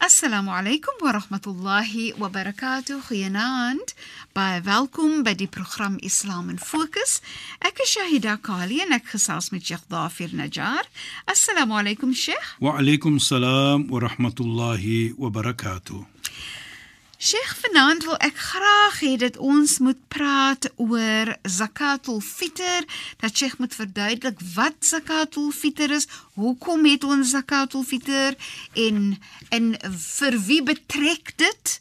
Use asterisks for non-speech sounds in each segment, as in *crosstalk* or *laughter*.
Assalamu alaykum wa rahmatullahi wa barakatuh. Goeienaand. Baie welkom by die program Islam in Fokus. Ek is Shahida Kali en ek gesels met Sheikh Dafir Najjar. Assalamu alaykum Sheikh. Wa alaykum salaam wa rahmatullahi wa barakatuh. Sheikh, vanaand wil ek graag hê dat ons moet praat oor zakatul fitr. Dat Sheikh moet verduidelik wat zakatul fitr is, hoekom het ons zakatul fitr en en vir wie betrek dit?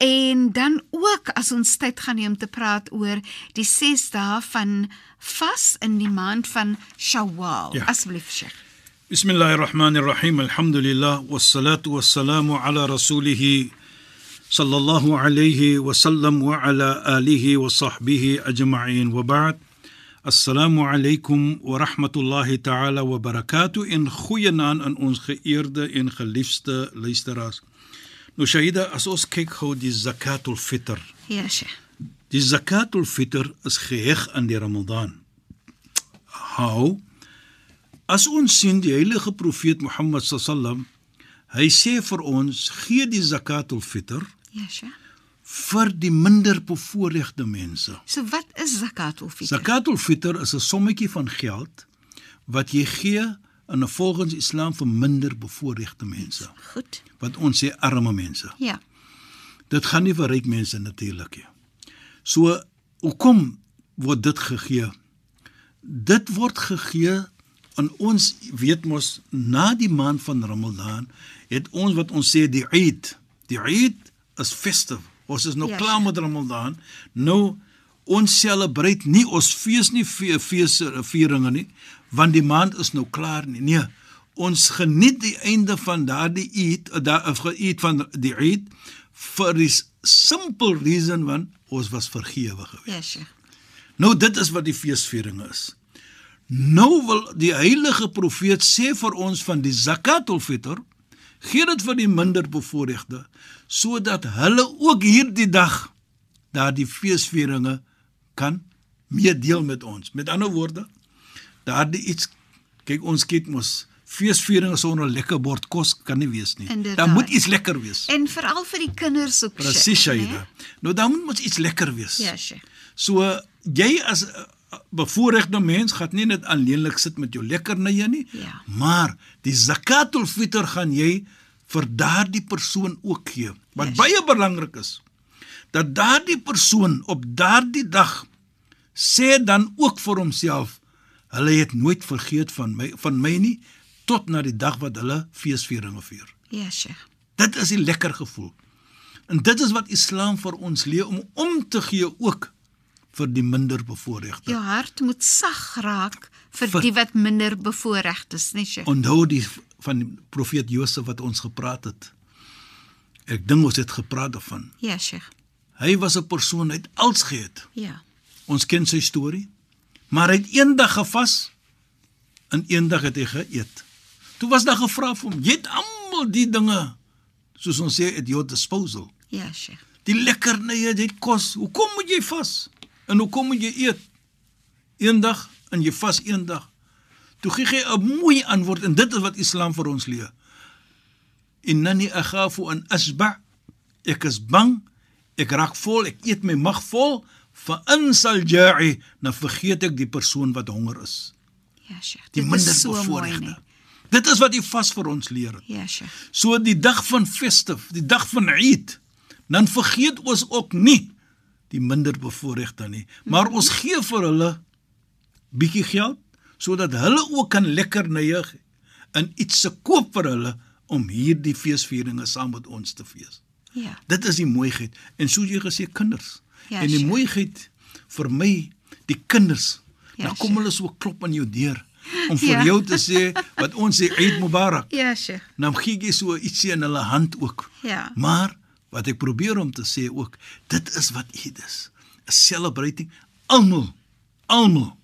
En dan ook as ons tyd gaan neem te praat oor die 6 dae van vas in die maand van Shawwal. Ja. Asseblief Sheikh. Bismillahirrahmanirrahim. Alhamdulillah wassalatu wassalamu ala rasulih sallallahu alayhi wa sallam wa ala alihi wa sahbihi ajma'in wa ba'd. Assalamu alaykum wa rahmatullahi ta'ala wa barakatuh in goeienaand aan ons geëerde en geliefde luisteraars. Nou Shaida, as ons kyk gou die zakatul fitr. Ja, Sheikh. Die zakatul fitr is geheg aan die Ramadan. How? As ons sien die heilige profeet Mohammed sallam, hy sê vir ons gee die zakatul fitr Ja, Sheikh. vir die minder bevoorregte mense. So wat is zakatul fitr? Zakatul fitr is 'n sommetjie van geld wat jy gee in 'n volgens Islam vir minder bevoorregte mense, Goed. wat ons sê arme mense. Ja. Dit gaan nie vir ryk mense natuurlik nie. So hoekom word dit gegee? Dit word gegee aan ons weet mos na die maand van Ramadan het ons wat ons sê die Eid. Die Eid is festive. Ons is nou Ja, ja, klaar met Ramadan. Nou ons celebrate nie ons fees nie fe- fees vieringe nie want die maand is nou klaar nie. Nee. Ons geniet die einde van daardie Eid, daar of Eid van die Eid vir die simple reason want ons was vergewe gewees. Ja, Sheikh. Nou dit is wat die feesviering is. Nou wil die heilige profeet sê vir ons van die zakatul fitr, gee dit vir die minder bevoorregte sodat hulle ook hierdie dag daardie feesvieringe kan meedeel met ons. Met ander woorde, daardie iets kyk ons kyk mos feesvieringe sonder lekker bord kos kan nie wees nie. Inderdaad. Daar moet iets lekker wees. En veral vir die kinders ook. Presies? Shaida. Nou dan moet mos iets lekker wees. Ja, Sheikh. So jy as bevoorregte mens gaan nie net alleenlik sit met jou lekkernye nie, Ja. maar die zakatul fitr gaan jy vir daardie persoon ook gee. Wat Yes. baie belangrik is dat daardie persoon op daardie dag sê dan ook vir homself, hulle het nooit vergeet van my van my nie tot na die dag wat hulle feesvieringe vier. Ja, Sheikh. Dit is die lekker gevoel. En dit is wat Islam vir ons leer om om te gee ook vir die minder bevoorregte. Jou hart moet sag raak vir Vir- die wat minder bevoorregd is, nie Sheikh? Onthou die van die profeet Josef wat ons gepraat het. Ek dink ons het gepraat daarvan. Ja, Sheikh. Hy was 'n persoon uit als gehet. Ja. Ons ken sy storie. Maar hy het eendag gevas en eendag het hy geëet. Toe was daar gevra vir hom, jy het almal die dinge soos ons sê at your disposal. Ja, Sheikh. Die lekkernye, dit kos. Hoekom moet jy vas? En hoekom moet jy eet? Eendag en jy vas eendag. Toe gee hy 'n mooi antwoord en dit is wat Islam vir ons leer. Innani akhafu an asba. Ek is bang, ek raak vol, ek eet my mag vol, fa insal ja'i, dan vergeet ek die persoon wat honger is. Ja, Sheikh. Die minder is so mooi, bevoorregte. nee. Dit is wat die vas vir ons leer. Ja, Sheikh. So die dag van festive, die dag van Eid, dan vergeet ons ook nie die minder bevoorregte nie, maar ons gee vir hulle bietjie geld sodat hulle ook kan lekker neig en iets se koop vir hulle om hierdie feesvieringe saam met ons te fees. Ja. Dit is die mooiheid. En soos jy gesê kinders. Ja, en die sure. mooiheid vir my, die kinders. Ja, dan kom sure. hulle so klop aan jou deur om vir Ja. jou te sê wat ons sê Eid Mubarak. Ja, Sheikh. Dan gee jy so ietsie in hulle hand ook. Ja. Maar wat ek probeer om te sê ook, dit is wat Eid is. 'n Celebrating almal, almal.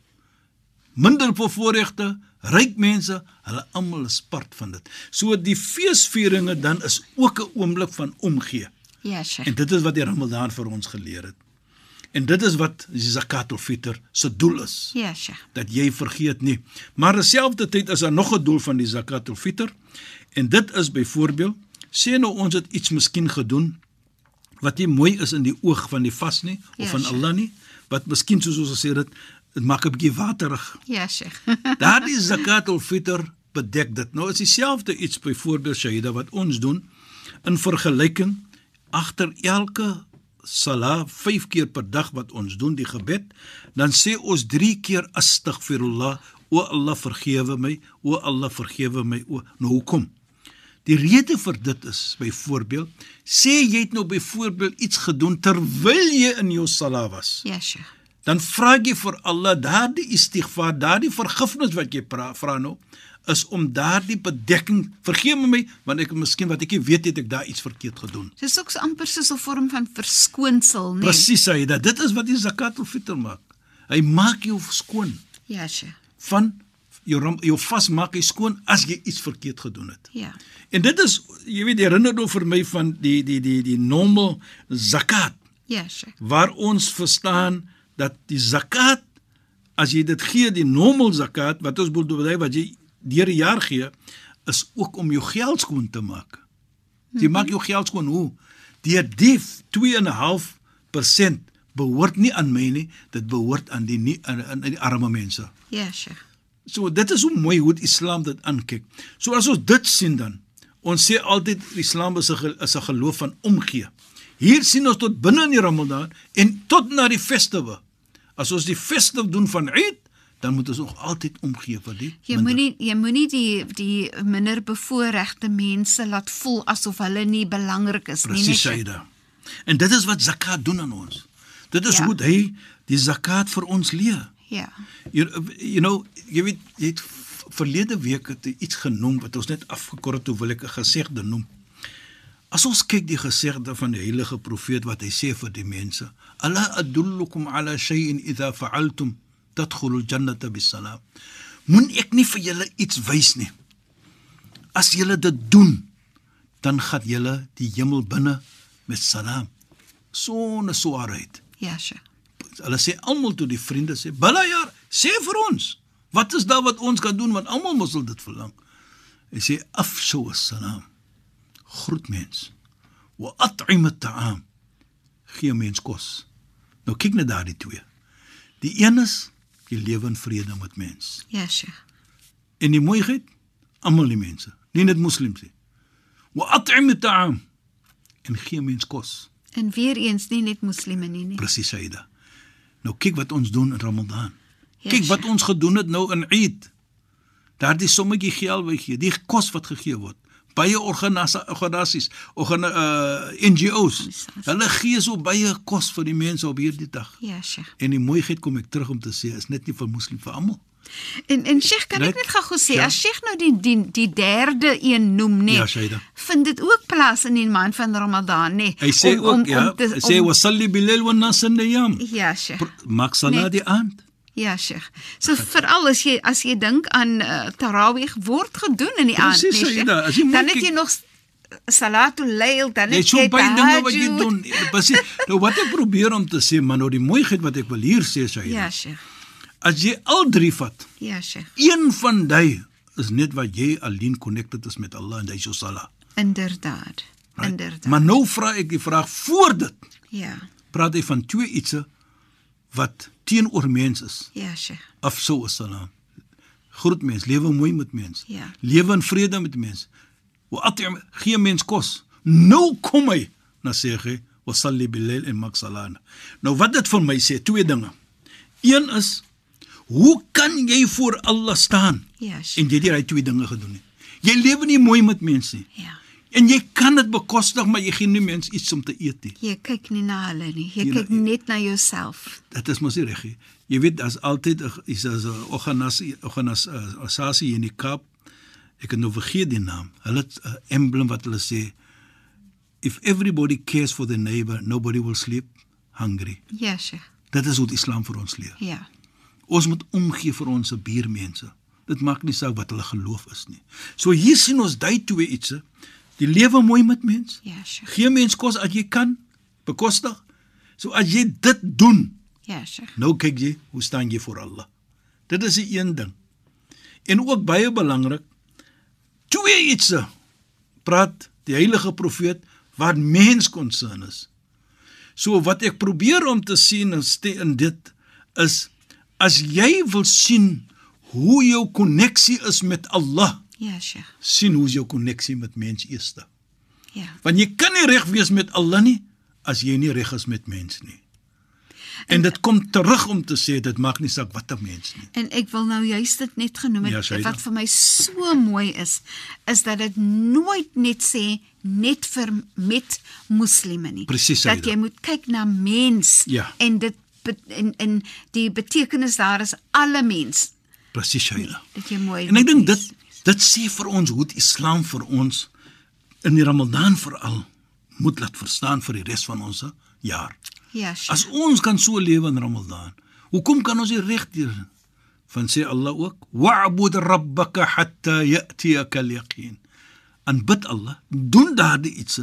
Minder bevoorregte, ryk mense, hulle almal is part van dit. So die feesvieringe dan is ook 'n oomblik van omgee. Ja, Sheikh. En dit is wat die Ramadan vir ons geleer het. En dit is wat die Zakat ul Fitr se doel is Ja, Sheikh. dat jy vergeet nie. Maar terselfdertyd is daar nog 'n doel van die Zakat ul Fitr en dit is byvoorbeeld sê nou ons het iets miskien gedoen wat nie mooi is in die oog van die vas nie of Ja, van. Allah nie, wat miskien soos ons gesê het, dit maak 'n bietjie waterig. Ja, Sheikh. *laughs* Daardie Zakat ul Fitr bedek dit. Nou is dieselfde iets byvoorbeeld Shahida wat ons doen in vergelyking agter elke sala 5 keer per dag wat ons doen die gebed, dan sê ons 3 keer astaghfirullah, o Allah vergewe my, o Allah vergewe my. O, nou hoekom? Die rede vir dit is byvoorbeeld, sê jy het nou byvoorbeeld iets gedoen terwyl jy in jou sala was ja, Sheikh. dan vra jy vir Allah daardie istighfar, daardie vergifnis wat jy vra nou is om daardie bedekking vergewe my want ek miskien wat ek nie weet het ek daar iets verkeerd gedoen. Dis ook so amper soos 'n vorm van verskoonsel, nee. Presies sê dit. Dit is wat die zakat ul fitr maak. Hy maak jou skoon Ja, Sheikh. van jou ram- jou vas maak hy skoon as jy iets verkeerd gedoen het. Ja. En dit is jy weet herinner nou vir my van die die die die normal zakat Ja, Sheikh. waar ons verstaan dat die zakat as jy dit gee die normal zakat wat ons bedoel wat jy deur die jaar gee is ook om jou geld skoon te maak. Jy maak jou geld skoon hoe? Deur die 2.5% behoort nie aan my nie, dit behoort aan die nie aan, aan die arme mense. Ja, Sheikh. So dit is hoe mooi hoe Islam dit aankyk. So as ons dit sien dan, ons sê altyd Islam is 'n is 'n geloof van omgee. Hier sien ons tot binne in die Ramadan en tot na die festival. As ons die festival doen van Eid, dan moet ons nog altyd omgee vir die. Jy moenie jy moenie die die minder bevoorregte mense laat voel asof hulle nie belangrik is nie, Presies dit. En dit is wat zakat doen aan ons. Dit is Ja. hoe hy die zakat vir ons leer. Ja. You, you know, jy weet jy het verlede week het iets genoem wat ons net afgekort het, wil ek 'n gesegde noem. As ons kyk die gesegde van die heilige profeet wat hy sê vir die mense, "Ala adullukum ala shay'in idha fa'altum tadkhulul jannata bisalam." Moet ek nie vir julle iets wys nie. As julle dit doen, dan gaan julle die hemel binne met salam. Sonder swaarheid. Ja, Sheikh. Hulle sê almal toe die vriende sê, "Bala ja, sê vir ons, wat is daar wat ons kan doen want almal mos wil dit verlang." Hy sê, "Afshu as-salam." Groet mens. Wa at'im at-ta'am. Gee mens kos. Nou kyk net daardie twee. Die een is jy lewe in vrede met mens. Ja, Sheikh. En die mooiheid, almal die mense, nie net moslems nie. Wa at'im at-ta'am. En gee mens kos. En weer eens nie net moslime nie, nie. Presies Saida. Nou kyk wat ons doen in Ramadan. Ja, Kyk wat ons gedoen het nou in Eid. Daardie sommetjie geld wat gee, die kos wat gegee word. Baie organisa- organisasies, organ uh, NGO's. Organisasies. Hulle gee so baie kos vir die mense op hierdie dag. Ja, Sheikh. En die mooiheid kom ek terug om te sê is net nie vir moslim vir almal. En en Sheikh, kan Net- ek net gou sê, Ja. as Sheikh nou die die die derde een noem, nee. Ja, Shaida. Vind dit ook plaas in die maand van Ramadan, nee. Hy sê ook ja, hy sê wasalli bil wa nas niyam. Ja, Sheikh. Maak salat Net- die aand. Ja, Sheikh. So veral as jy as jy dink aan uh, tarawih word gedoen in die aand, Presies, nee, Sheikh, Saida, as jy moet dan het jy nog salatul layl, dan so jy baie dinge wat jy doen. Presies. Nou wat ek probeer om te sê, maar nou die mooiheid wat ek wil hier sê, Shaida. Ja, Sheikh. As jy al drie vat, Ja, Sheikh. een van die is net wat jy alleen connected is met Allah en dis jou salat. Inderdaad. Right? Inderdaad. Maar nou vra ek die vraag voor dit. Ja. Praat hy van twee ietsie wat teenoor mens is. Ja, Sheikh. Afsou assalam. Groet mens, lewe mooi met mens. Ja. Lewe in vrede met mens. Wa at'im gee mens kos. Nou kom hy na sê hy wa salli bil-lail en maak salat. Nou wat dit vir my sê, twee dinge. Een is hoe kan jy voor Allah staan Ja, Sheikh. en jy het hierdie twee dinge gedoen nie. Jy lewe nie mooi met mense nie. Ja. En jy kan dit bekostig, maar jy gee nie mens iets om te eet nie. Jy kyk nie na hulle nie. Jy Jy- kyk net na jouself. Dit is mos nie reg nie. Jy weet as altyd is as 'n organisasie organisasie in die Kaap. Ek kan nou vergeet die naam. Hulle het 'n emblem wat hulle sê if everybody cares for their neighbor, nobody will sleep hungry. Ja, Sheikh. Dit is wat Islam vir ons leer. Ja. Ons moet omgee vir ons buurmense. Dit maak nie saak wat hulle geloof is nie. So hier sien ons dui twee ietsie. Die lewe mooi met mens. Ja, Sheikh. Gee mens kos as jy kan, bekostig. So as jy dit doen, Ja, Sheikh. nou kyk jy hoe staan jy voor Allah. Dit is die een ding. En ook baie belangrik, twee ietsie praat die heilige profeet wat mens konsern is. So wat ek probeer om te sien in dit is as jy wil sien hoe jou koneksie is met Allah, Ja, Sheikh. sien hoe jou koneksie met mens eerste. Ja. Want jy kan nie reg wees met Allah nie as jy nie reg is met mens nie. En dit kom terug om te sê dit maak nie saak wat 'n mens nie. En ek wil nou juist dit net genoem het Ja, wat vir my so mooi is, is dat dit nooit net sê net vir met moslime nie. Presies, dat jy moet kyk na mens Ja. en dit en en die betekenis daar is alle mens. Presies, Shaila. Dat jy mooi En ek dink dit dit sê vir ons hoe die Islam vir ons in die Ramadan veral moet laat verstaan vir die res van ons jaar. Ja, Sheikh. As ons kan so lewe in Ramadan, hoekom kan ons nie reg doen? Van sê Allah ook: "Wa'bud rabbaka hatta ya'tiyaka al-yaqin." Aanbid Allah, doen daardie iets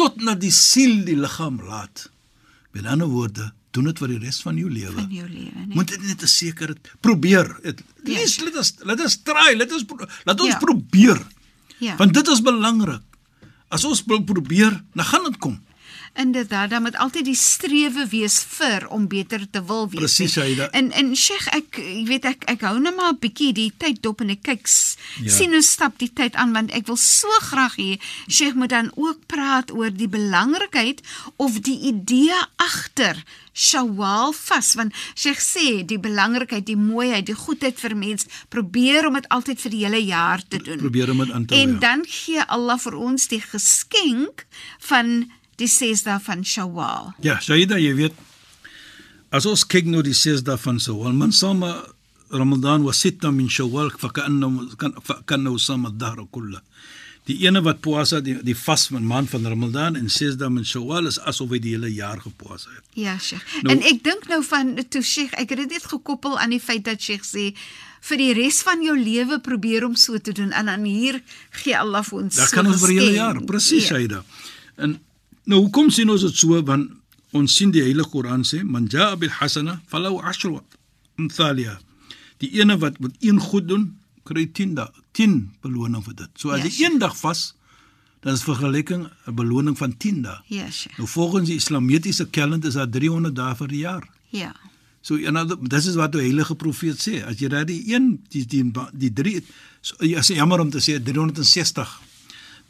tot na die siel die liggaam laat. Met ander woorde, doen dit vir die res van jou lewe. van jou lewe, nee. Moet dit net 'n sekere probeer. Het, Ja. lees, let ons let ons try, let ons laat ons Ja. probeer. Ja. Want dit is belangrik. As ons pro- probeer, dan gaan dit kom. Inderdaad, dan moet altyd die strewe wees vir om beter te wil wees. Presies. Shaida. En en Sheikh, ek jy weet ek ek hou net maar 'n bietjie die tyd dop en ek kyk Ja. sien hoe stap die tyd aan want ek wil so graag hê Sheikh moet dan ook praat oor die belangrikheid of die idee agter Shawwal vas want Sheikh sê die belangrikheid, die mooiheid, die goedheid vir mens, probeer om dit altyd vir die hele jaar te doen. Probeer om dit aan te hou, En ja. dan gee Allah vir ons die geskenk van die 6 dae van Shawwal. Ja, Shaida, jy weet as ons kyk nou die 6 dae van Shawwal, man sama Ramadan wa sitta min Shawwal ka'annahu kan fa ka'annahu sama ad-dahr kullah. Die ene wat puasa die die vas van maand van Ramadan en 6 dae min Shawwal is asof hy die hele jaar gepuasa het. Ja, Sheikh. Nou- en ek dink nou van toe Sheikh, ek het dit net gekoppel aan die feit dat Sheikh sê vir die res van jou lewe probeer om so te doen en dan hier gee Allah vir ons so kan ons vir die hele jaar, presies Ja. Shaida. En nou hoekom sien ons dit so want ons sien die Heilige Koran sê man jaa bil hasana falahu ashru amthaliha. Die ene wat met een goed doen, kry 10 da 10 beloning vir dit. So as Ja, jy Sheikh. een dag vas, dan is vergelyking 'n beloning van 10 dae. Ja, Sheikh. Nou volgens die Islamitiese kalender is daar 300 dae vir die jaar. Ja. So en dan- dis is wat die heilige profeet sê. As jy daai een die die die drie so, ja, is jammer om te sê 360.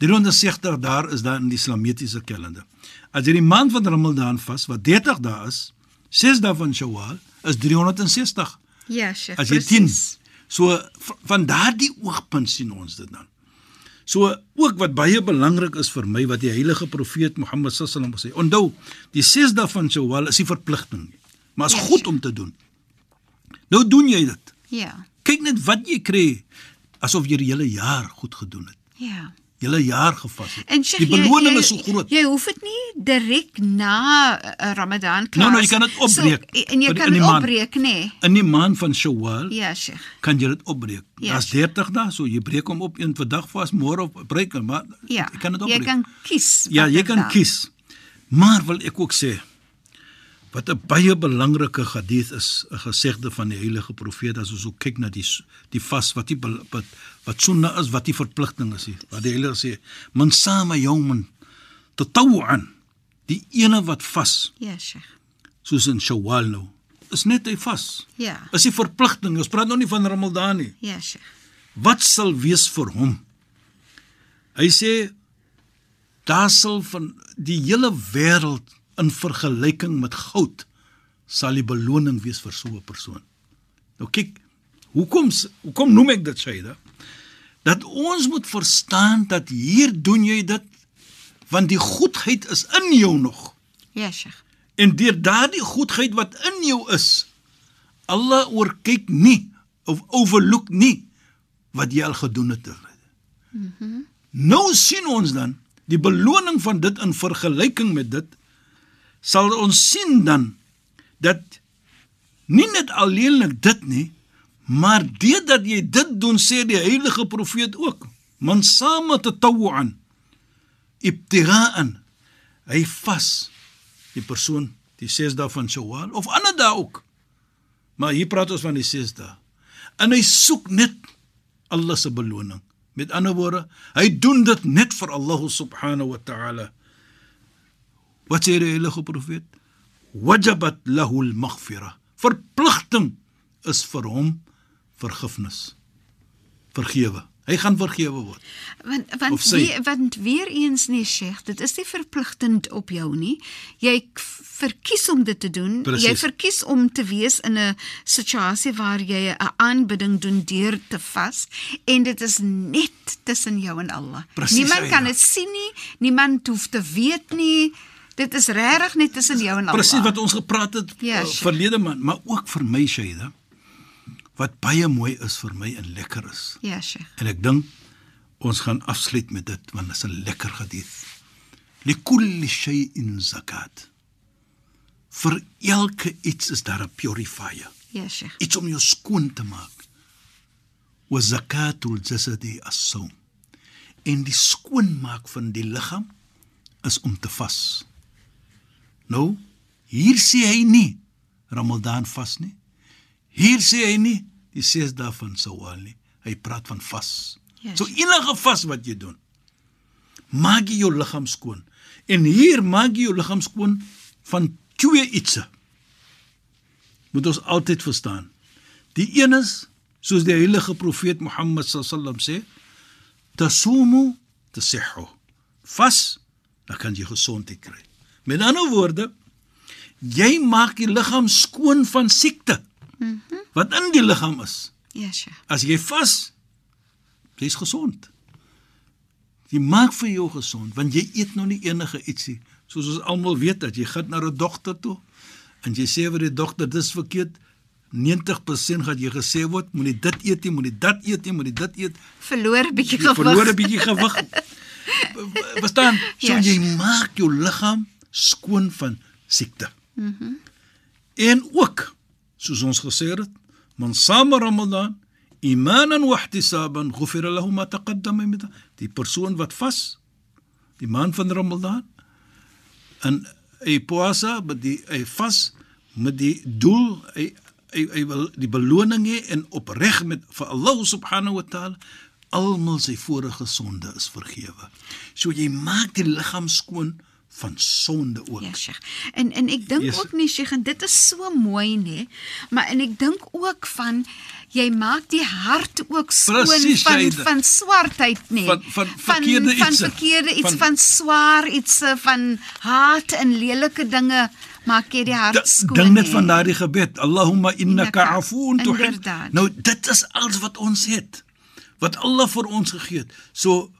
360 daar is daar in die islamitiese kalender. As jy die maand van Ramadan vas wat 30 dae is, 6 dae van Shawwal is 360. Ja, Sheikh. As jy 10. precies. So van daardie oogpunt sien ons dit dan. So ook wat baie belangrik is vir my wat die heilige profeet Mohammed sallam sê. Onthou, die 6 dae van Shawwal is nie verpligting maar is Ja, goed om te doen. Nou doen jy dit. Ja. Kyk net wat jy kry asof jy die hele jaar goed gedoen het. Ja. Die hele jaar gevas het. En Sheikh, die beloning jy, is so groot. Jy hoef dit nie direk na uh, Ramadan klaar. Nou, nou, jy kan dit opbreek So, en jy kan dit opbreek, nê? Nee. In die maand van Shawwal Ja, Sheikh. kan jy dit opbreek. Ja. Daar's 30 dae, so jy breek hom op een vir dag vas, môre op breek maar Ja. jy kan dit jy opbreek. kan kies. Ja, jy kan dag. kies. Maar wil ek ook sê wat 'n baie belangrike hadith is, 'n gesegde van die heilige profeet as ons ook kyk na die die vas wat die wat wat sunna is, wat die verpligting is. Wat die heilige sê, man sama yawman tatawuan. Die ene wat vas, Ja, Sheikh. soos in Shawwal nou, is net hy vas. Ja. Is die verpligting. Ons praat nou nie van Ramadan nie. Ja, Sheikh. Wat sal wees vir hom? Hy sê daar sal van die hele wêreld in vergelyking met goud sal die beloning wees vir so 'n persoon. Nou kyk, hoekom hoekom noem ek dit Shaida? dat ons moet verstaan dat hier doen jy dit want die goedheid is in jou nog. Ja, Sheikh. En deur daardie goedheid wat in jou is, Allah oorkyk nie of overlook nie wat jy al gedoen het. Mhm. Mm nou sien ons dan die beloning van dit in vergelyking met dit sal ons sien dan dat nie net alleenlik dit nie, maar deurdat jy dit doen sê die heilige profeet ook, man same tatawuan ibtigaan hy vas die persoon die 6 dae van Shawwal of ander dae ook. Maar hier praat ons van die 6 dae. En hy soek net Allah se beloning. Met ander woorde, hy doen dit net vir Allah subhanahu wa ta'ala. Wat sê die heilige profeet? Wajabat lahu al-maghfira. Verpligting is vir hom vergifnis. Vergewe. Hy gaan vergewe word. Want want wie, want weer eens nie Sheikh, dit is nie verpligtend op jou nie. Jy verkies om dit te doen. Precies. Jy verkies om te wees in 'n situasie waar jy 'n aanbidding doen deur te vas en dit is net tussen jou en Allah. Precies, niemand kan Aida. dit sien nie, niemand hoef te weet nie. Dit is regtig net tussen jou en Allah. Presies wat ons gepraat het Ja, uh, Sheikh. verlede maand, maar ook vir my Shaida. Wat baie mooi is vir my en lekker is. Ja, Sheikh. En ek dink ons gaan afsluit met dit want dit is 'n lekker hadith. Likulli shay'in zakat. Vir elke iets is daar 'n purifier. Ja, Sheikh. Iets om jou skoon te maak. Wa zakatul jasadi as-sawm. En die skoonmaak van die liggaam is om te vas. Nou, hier sê hy nie Ramadan vas nie. Hier sê hy nie die 6 dae van Sawal nie. Hy praat van vas. Ja, so enige vas wat jy doen, maak jy jou liggaam skoon. En hier maak jy jou liggaam skoon van twee ietsie. Moet ons altyd verstaan. Die een is soos die heilige profeet Mohammed sallam sê, tasumu tasihhu. Vas, dan kan jy gesondheid kry. Met ander woorde, jy maak die liggaam skoon van siekte. Mm -hmm. Wat in die liggaam is. Ja, Sheikh. As jy vas, jy's gesond. Jy maak vir jou gesond want jy eet nou nie enige ietsie soos ons almal weet dat jy gaan na 'n dokter toe en jy sê vir die dokter dis verkeerd 90% gaan jy gesê word moenie dit eet nie, moenie dat eet nie, moenie dit eet. Verloor 'n bietjie gewig. *laughs* verloor 'n bietjie gewig. Verstaan? So Ja, jy maak jou liggaam skoon van siekte. Mhm. Mm en ook soos ons gesê het, man sama Ramadan imanan wa ihtisaban ghufira lahu ma taqaddama min die persoon wat vas die maand van Ramadan en hy poasa met die hy vas met die doel hy hy, hy wil die beloning hê en opreg met vir Allah subhanahu wa taala almal sy vorige sonde is vergewe. So jy maak die liggaam skoon van sonde ook. Ja, Sheikh. En en ek dink Yes. ook nie Sheikh, en dit is so mooi nê, maar en ek dink ook van jy maak die hart ook skoon Presies, van Shaida. van swartheid nê. Van- van verkeerde van ietsie. verkeerde iets Van- van, van swaar iets van haat en lelike dinge maak jy die hart skoon. Dink net van daardie gebed. Allahumma innaka afuun tuhib. Nou dit is alles wat ons het. Wat Allah vir ons gegee het. So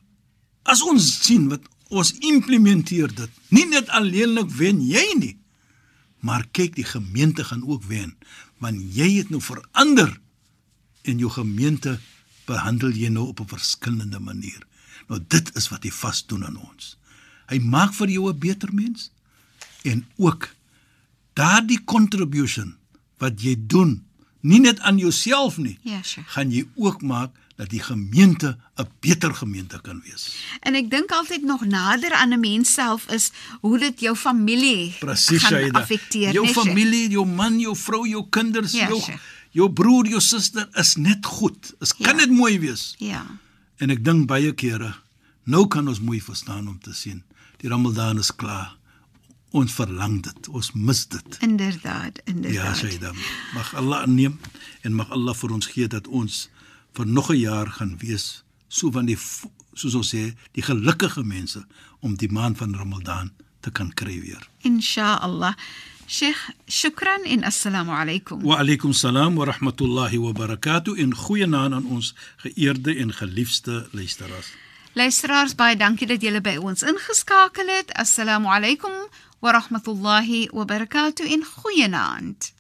as ons sien wat ons implementeer dit. Nie net alleenlik wen jy nie. Maar kyk die gemeente gaan ook wen want jy het nou verander en jou gemeente behandel jy nou op 'n verskillende manier. Nou dit is wat hy vas doen aan ons. Hy maak vir jou 'n beter mens en ook daardie contribution wat jy doen, nie net aan jouself nie, Ja, Sheikh. gaan jy ook maak dat die gemeente 'n beter gemeente kan wees. En ek dink altyd nog nader aan 'n mens self is hoe dit jou familie Presies, gaan Shaida. affekteer, Jou Sheikh? familie, jou man, jou vrou, jou kinders, Ja, jou Sheikh. jou broer, jou suster is net goed. Dit kan Ja. net mooi wees. Ja. En ek dink baie kere nou kan ons mooi verstaan om te sien. Die Ramadan is klaar. Ons verlang dit. Ons mis dit. Inderdaad, Ja, inderdaad. Shaida. Mag Allah neem en mag Allah vir ons gee dat ons vir nog 'n jaar gaan wees so van die soos ons sê, die gelukkige mense om die maand van Ramadan te kan kry weer. Insha Allah. Sheikh, shukran en assalamu alaykum. Wa alaykum salaam wa rahmatullahi wa barakatuh en goeienaand aan ons geëerde en geliefde luisteraars. Luisteraars, baie dankie dat julle by ons ingeskakel het. Assalamu alaykum rahmatullahi wa barakatuh en goeienaand.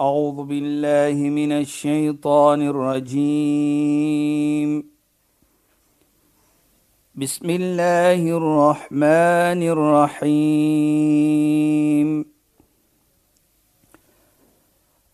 أعوذ بالله من الشيطان الرجيم بسم الله الرحمن الرحيم